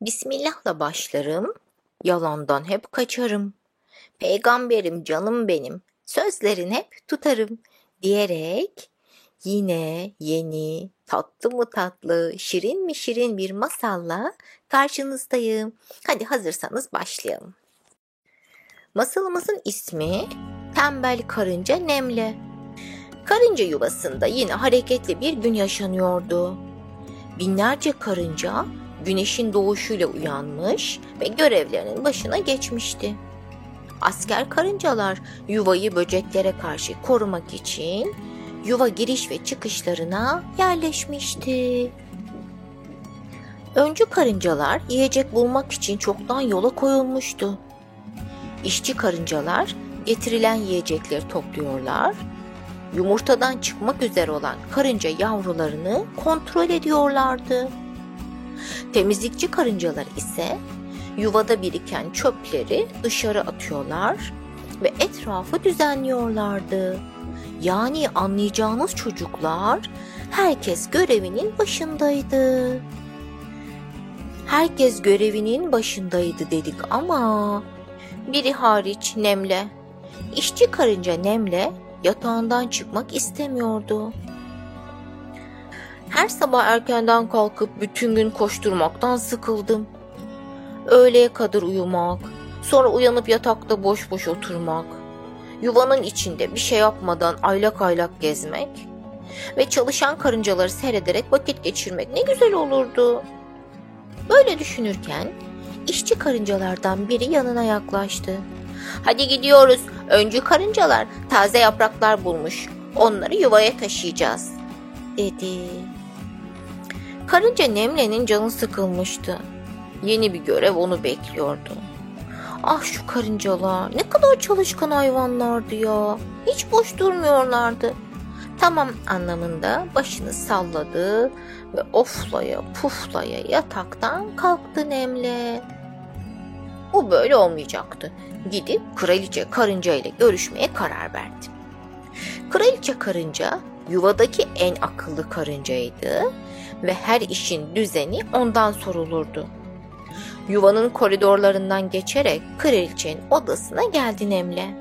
Bismillah'la başlarım, yalandan hep kaçarım. Peygamberim canım benim, sözlerin hep tutarım diyerek yine yeni, tatlı mı tatlı, şirin mi şirin bir masalla karşınızdayım. Hadi hazırsanız başlayalım. Masalımızın ismi Tembel Karınca Nemle. Karınca yuvasında yine hareketli bir gün yaşanıyordu. Binlerce karınca güneşin doğuşuyla uyanmış ve görevlerinin başına geçmişti. Asker karıncalar yuvayı böceklere karşı korumak için yuva giriş ve çıkışlarına yerleşmişti. Öncü karıncalar yiyecek bulmak için çoktan yola koyulmuştu. İşçi karıncalar getirilen yiyecekleri topluyorlar, yumurtadan çıkmak üzere olan karınca yavrularını kontrol ediyorlardı. Temizlikçi karıncalar ise yuvada biriken çöpleri dışarı atıyorlar ve etrafı düzenliyorlardı. Yani anlayacağınız çocuklar herkes görevinin başındaydı. Herkes görevinin başındaydı dedik ama biri hariç Nemle. İşçi karınca Nemle yatağından çıkmak istemiyordu. Her sabah erkenden kalkıp bütün gün koşturmaktan sıkıldım. Öğleye kadar uyumak, sonra uyanıp yatakta boş boş oturmak, yuvanın içinde bir şey yapmadan aylak aylak gezmek ve çalışan karıncaları seyrederek vakit geçirmek ne güzel olurdu. Böyle düşünürken işçi karıncalardan biri yanına yaklaştı. Hadi gidiyoruz. Öncü karıncalar taze yapraklar bulmuş. Onları yuvaya taşıyacağız." dedi. Karınca Nemle'nin canı sıkılmıştı. Yeni bir görev onu bekliyordu. Ah şu karıncalar ne kadar çalışkan hayvanlardı ya. Hiç boş durmuyorlardı. Tamam anlamında başını salladı ve oflaya puflaya yataktan kalktı Nemle. Bu böyle olmayacaktı. Gidip kraliçe karınca ile görüşmeye karar verdi. Kraliçe karınca yuvadaki en akıllı karıncaydı ve her işin düzeni ondan sorulurdu. Yuvanın koridorlarından geçerek kraliçenin odasına geldi Nemle.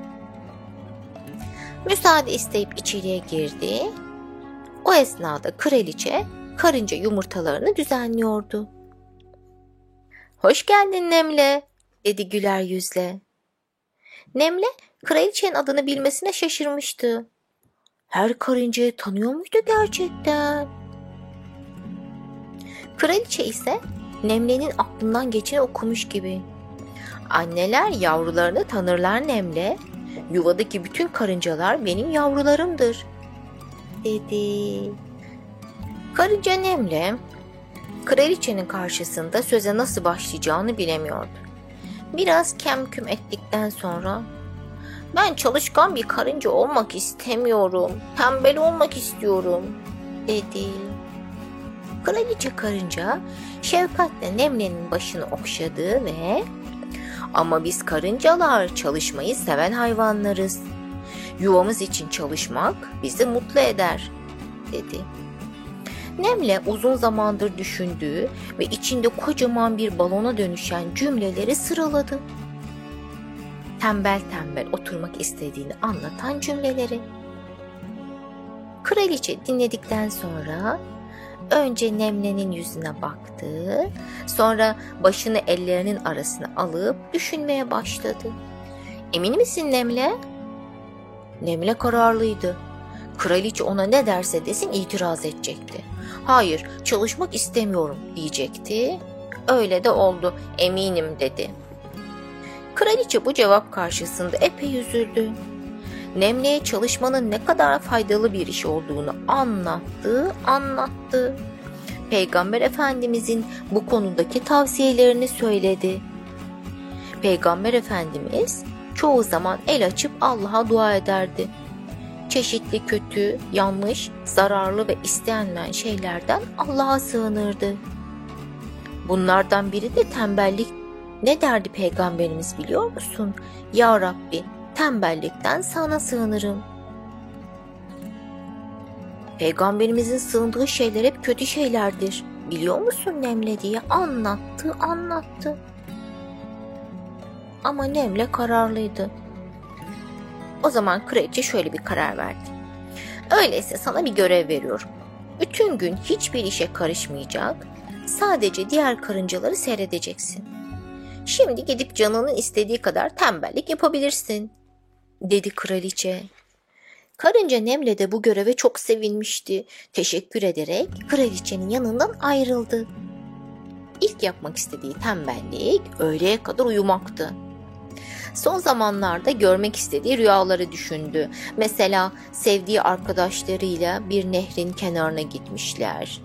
Müsaade isteyip içeriye girdi. O esnada kraliçe karınca yumurtalarını düzenliyordu. Hoş geldin Nemle, dedi güler yüzle. Nemle kraliçenin adını bilmesine şaşırmıştı. Her karıncayı tanıyor muydu gerçekten? Kraliçe ise Nemle'nin aklından geçeni okumuş gibi. Anneler yavrularını tanırlar Nemle. Yuvadaki bütün karıncalar benim yavrularımdır. Dedi. Karınca Nemle kraliçenin karşısında söze nasıl başlayacağını bilemiyordu. Biraz kemküm ettikten sonra ben çalışkan bir karınca olmak istemiyorum. Tembel olmak istiyorum dedi. Kraliçe karınca şefkatle Nemle'nin başını okşadı ve ama biz karıncalar çalışmayı seven hayvanlarız. Yuvamız için çalışmak bizi mutlu eder dedi. Nemle uzun zamandır düşündüğü ve içinde kocaman bir balona dönüşen cümleleri sıraladı. Tembel tembel oturmak istediğini anlatan cümleleri. Kraliçe dinledikten sonra önce Nemle'nin yüzüne baktı, sonra başını ellerinin arasına alıp düşünmeye başladı. Emin misin Nemle? Nemle kararlıydı. Kraliçe ona ne derse desin itiraz edecekti. Hayır, çalışmak istemiyorum diyecekti. Öyle de oldu, eminim dedi. Kraliçe bu cevap karşısında epey üzüldü. Nemle'ye çalışmanın ne kadar faydalı bir iş olduğunu anlattı, anlattı. Peygamber Efendimizin bu konudaki tavsiyelerini söyledi. Peygamber Efendimiz çoğu zaman el açıp Allah'a dua ederdi. Çeşitli kötü, yanlış, zararlı ve istenmeyen şeylerden Allah'a sığınırdı. Bunlardan biri de tembellik. Ne derdi peygamberimiz biliyor musun? Ya Rabbi tembellikten sana sığınırım. Peygamberimizin sığındığı şeyler hep kötü şeylerdir biliyor musun Nemle diye anlattı anlattı. Ama Nemle kararlıydı. O zaman kraliçe şöyle bir karar verdi. Öyleyse sana bir görev veriyorum. Bütün gün hiçbir işe karışmayacak, sadece diğer karıncaları seyredeceksin. Şimdi gidip canının istediği kadar tembellik yapabilirsin, dedi kraliçe. Karınca Nemle de bu göreve çok sevinmişti. Teşekkür ederek kraliçenin yanından ayrıldı. İlk yapmak istediği tembellik öğleye kadar uyumaktı. Son zamanlarda görmek istediği rüyaları düşündü. Mesela sevdiği arkadaşlarıyla bir nehrin kenarına gitmişler.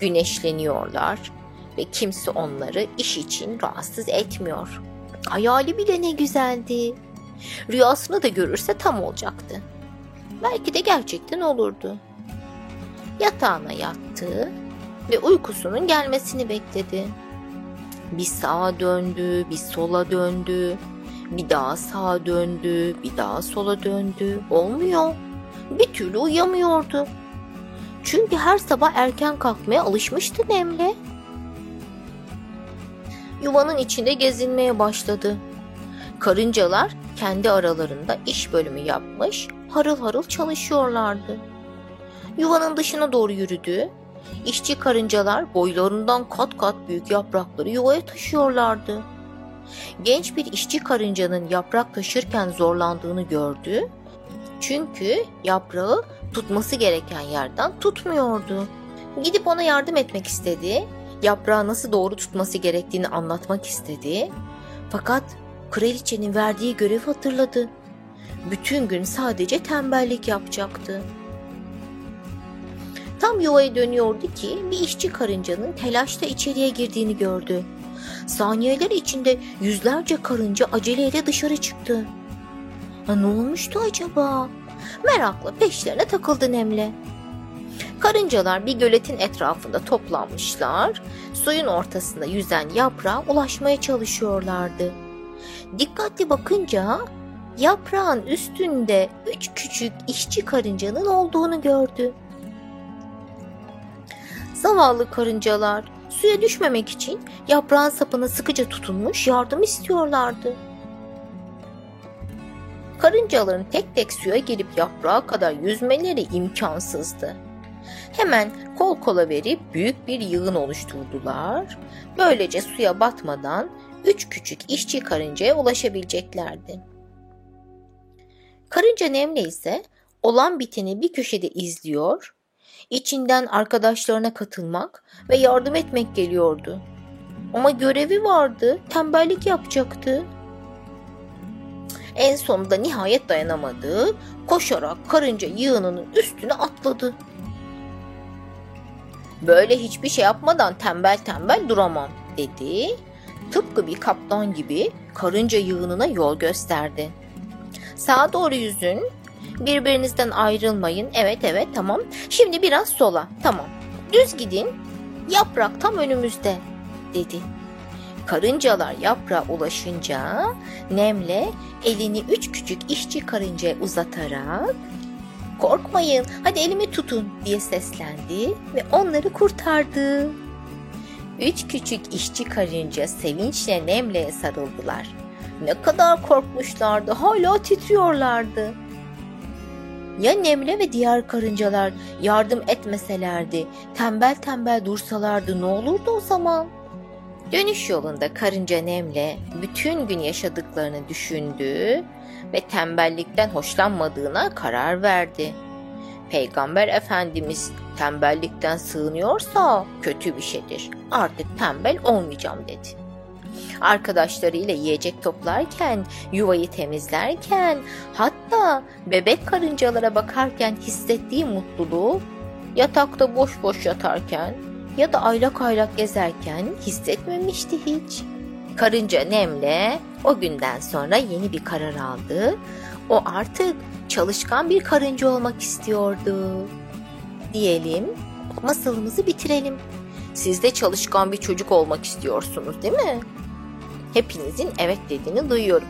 Güneşleniyorlar ve kimse onları iş için rahatsız etmiyor. Hayali bile ne güzeldi. Rüyasını da görürse tam olacaktı. Belki de gerçekten olurdu. Yatağına yattı ve uykusunun gelmesini bekledi. Bir sağa döndü, bir sola döndü. Bir daha sağa döndü, bir daha sola döndü. Olmuyor. Bir türlü uyuyamıyordu. Çünkü her sabah erken kalkmaya alışmıştı Nemle. Yuvanın içinde gezinmeye başladı. Karıncalar kendi aralarında iş bölümü yapmış, harıl harıl çalışıyorlardı. Yuvanın dışına doğru yürüdü. İşçi karıncalar boylarından kat kat büyük yaprakları yuvaya taşıyorlardı. Genç bir işçi karıncanın yaprak taşırken zorlandığını gördü. Çünkü yaprağı tutması gereken yerden tutmuyordu. Gidip ona yardım etmek istedi. Yaprağı nasıl doğru tutması gerektiğini anlatmak istedi. Fakat kraliçenin verdiği görevi hatırladı. Bütün gün sadece tembellik yapacaktı. Tam yuvaya dönüyordu ki bir işçi karıncanın telaşla içeriye girdiğini gördü. Saniyeler içinde yüzlerce karınca aceleyle dışarı çıktı. Ha, ne olmuştu acaba? Merakla peşlerine takıldı Nemle. Karıncalar bir göletin etrafında toplanmışlar, suyun ortasında yüzen yaprağa ulaşmaya çalışıyorlardı. Dikkatli bakınca yaprağın üstünde üç küçük işçi karıncanın olduğunu gördü. Zavallı karıncalar suya düşmemek için yaprağın sapına sıkıca tutunmuş yardım istiyorlardı. Karıncaların tek tek suya girip yaprağa kadar yüzmeleri imkansızdı. Hemen kol kola verip büyük bir yığın oluşturdular. Böylece suya batmadan üç küçük işçi karıncaya ulaşabileceklerdi. Karınca Nemle ise olan biteni bir köşede izliyor, içinden arkadaşlarına katılmak ve yardım etmek geliyordu. Ama görevi vardı, tembellik yapacaktı. En sonunda nihayet dayanamadı, koşarak karınca yığınının üstüne atladı. Böyle hiçbir şey yapmadan tembel tembel duramam dedi. Tıpkı bir kaptan gibi karınca yığınına yol gösterdi. Sağa doğru yüzün, birbirinizden ayrılmayın. Evet evet tamam. Şimdi biraz sola. Tamam. Düz gidin. Yaprak tam önümüzde dedi. Karıncalar yaprağa ulaşınca Nemle elini üç küçük işçi karıncaya uzatarak korkmayın hadi elimi tutun diye seslendi ve onları kurtardı. Üç küçük işçi karınca sevinçle Nemle'ye sarıldılar. Ne kadar korkmuşlardı hala titriyorlardı. Ya Nemle ve diğer karıncalar yardım etmeselerdi, tembel tembel dursalardı ne olurdu o zaman? Dönüş yolunda karınca Nemle bütün gün yaşadıklarını düşündü ve tembellikten hoşlanmadığına karar verdi. Peygamber Efendimiz tembellikten sığınıyorsa kötü bir şeydir. Artık tembel olmayacağım dedi. Arkadaşlarıyla yiyecek toplarken, yuvayı temizlerken, hatta bebek karıncalara bakarken hissettiği mutluluğu yatakta boş boş yatarken ya da aylak aylak gezerken hissetmemişti hiç. Karınca Nemle o günden sonra yeni bir karar aldı. O artık çalışkan bir karınca olmak istiyordu. Diyelim, masalımızı bitirelim. Siz de çalışkan bir çocuk olmak istiyorsunuz değil mi? Hepinizin evet dediğini duyuyorum.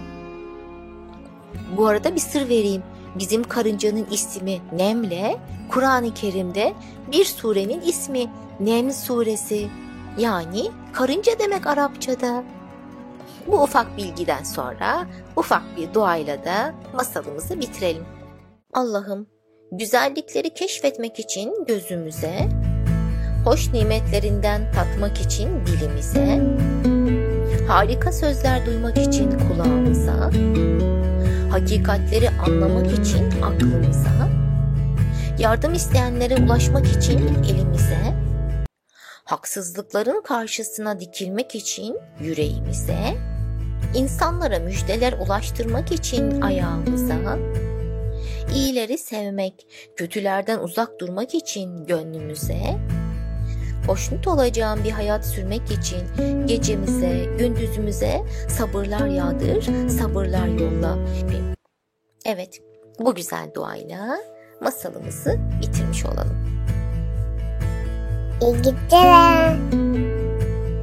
Bu arada bir sır vereyim. Bizim karıncanın ismi Nemle, Kur'an-ı Kerim'de bir surenin ismi Nem suresi yani karınca demek Arapçada. Bu ufak bilgiden sonra ufak bir duayla da masalımızı bitirelim. Allah'ım güzellikleri keşfetmek için gözümüze, hoş nimetlerinden tatmak için dilimize, harika sözler duymak için kulağımıza, hakikatleri anlamak için aklımıza, yardım isteyenlere ulaşmak için elimize, haksızlıkların karşısına dikilmek için yüreğimize, insanlara müjdeler ulaştırmak için ayağımıza, iyileri sevmek, kötülerden uzak durmak için gönlümüze, hoşnut olacağım bir hayat sürmek için gecemize, gündüzümüze sabırlar yağdır, sabırlar yolla. Evet, bu güzel duayla masalımızı bitirmiş olalım. İyi geceler.